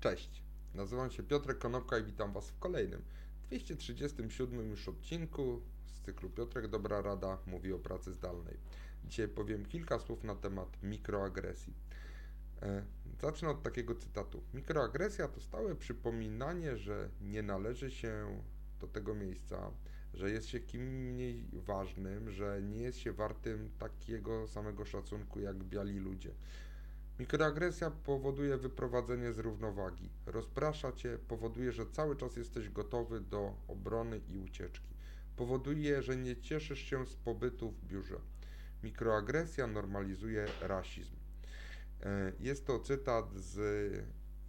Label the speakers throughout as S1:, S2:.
S1: Cześć, nazywam się Piotrek Konopka i witam Was w kolejnym 237 już odcinku z cyklu Piotrek Dobra Rada mówi o pracy zdalnej. Dzisiaj powiem kilka słów na temat mikroagresji. E, zacznę od takiego cytatu. Mikroagresja to stałe przypominanie, że nie należy się do tego miejsca, że jest się kim mniej ważnym, że nie jest się wartym takiego samego szacunku jak biali ludzie Mikroagresja powoduje wyprowadzenie z równowagi. Rozprasza cię, powoduje, że cały czas jesteś gotowy do obrony i ucieczki. Powoduje, że nie cieszysz się z pobytu w biurze. Mikroagresja normalizuje rasizm. E, jest to cytat z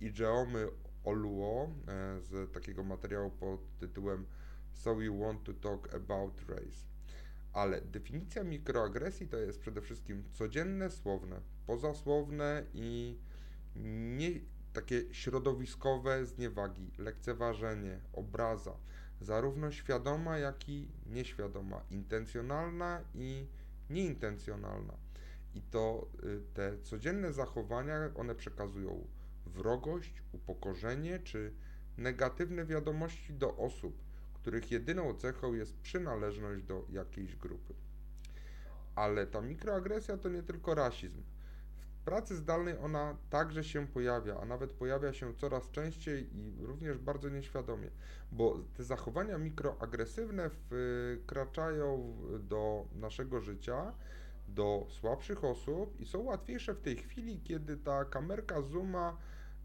S1: Ijeomy Oluo, e, z takiego materiału pod tytułem So You Want to Talk About Race. Ale definicja mikroagresji to jest przede wszystkim codzienne słowne, pozasłowne i nie takie środowiskowe zniewagi, lekceważenie, obraza, zarówno świadoma, jak i nieświadoma, intencjonalna i nieintencjonalna. I to y, te codzienne zachowania, one przekazują wrogość, upokorzenie czy negatywne wiadomości do osób, których jedyną cechą jest przynależność do jakiejś grupy. Ale ta mikroagresja to nie tylko rasizm. W pracy zdalnej ona także się pojawia, a nawet pojawia się coraz częściej i również bardzo nieświadomie, bo te zachowania mikroagresywne wkraczają do naszego życia, do słabszych osób i są łatwiejsze w tej chwili, kiedy ta kamerka zooma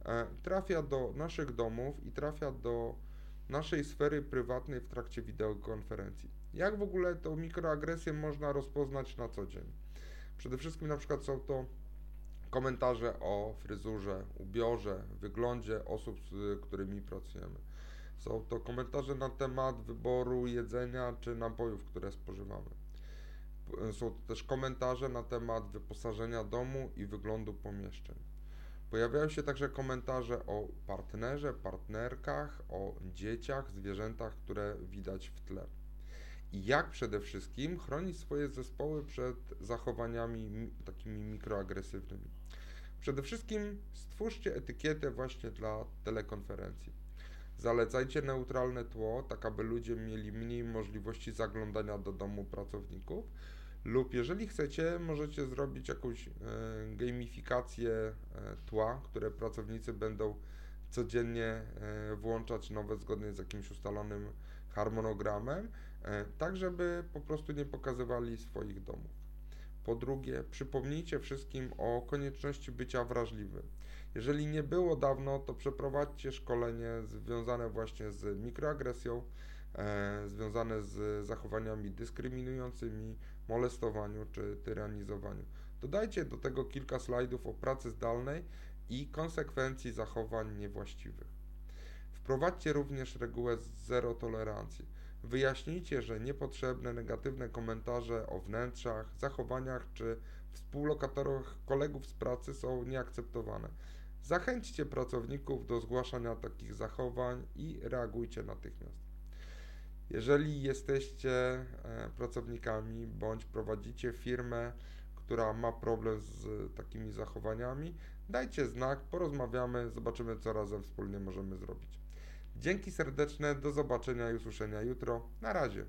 S1: e, trafia do naszych domów i trafia do naszej sfery prywatnej w trakcie wideokonferencji. Jak w ogóle tą mikroagresję można rozpoznać na co dzień? Przede wszystkim na przykład są to komentarze o fryzurze, ubiorze, wyglądzie osób, z którymi pracujemy. Są to komentarze na temat wyboru jedzenia czy napojów, które spożywamy. Są to też komentarze na temat wyposażenia domu i wyglądu pomieszczeń. Pojawiają się także komentarze o partnerze, partnerkach, o dzieciach, zwierzętach, które widać w tle. I jak przede wszystkim chronić swoje zespoły przed zachowaniami takimi mikroagresywnymi. Przede wszystkim stwórzcie etykietę właśnie dla telekonferencji. Zalecajcie neutralne tło, tak aby ludzie mieli mniej możliwości zaglądania do domu pracowników lub jeżeli chcecie, możecie zrobić jakąś e, gamifikację e, tła, które pracownicy będą codziennie e, włączać nowe zgodnie z jakimś ustalonym harmonogramem, tak żeby po prostu nie pokazywali swoich domów. Po drugie, przypomnijcie wszystkim o konieczności bycia wrażliwym. Jeżeli nie było dawno, to przeprowadźcie szkolenie związane właśnie z mikroagresją, związane z zachowaniami dyskryminującymi, molestowaniu czy tyranizowaniu. Dodajcie do tego kilka slajdów o pracy zdalnej i konsekwencji zachowań niewłaściwych. Wprowadźcie również regułę zero tolerancji. Wyjaśnijcie, że niepotrzebne negatywne komentarze o wnętrzach, zachowaniach czy współlokatorach kolegów z pracy są nieakceptowane. Zachęćcie pracowników do zgłaszania takich zachowań i reagujcie natychmiast. Jeżeli jesteście e, pracownikami bądź prowadzicie firmę, która ma problem z takimi zachowaniami, dajcie znak, porozmawiamy, zobaczymy, co razem wspólnie możemy zrobić. Dzięki serdeczne, do zobaczenia i usłyszenia jutro. Na razie.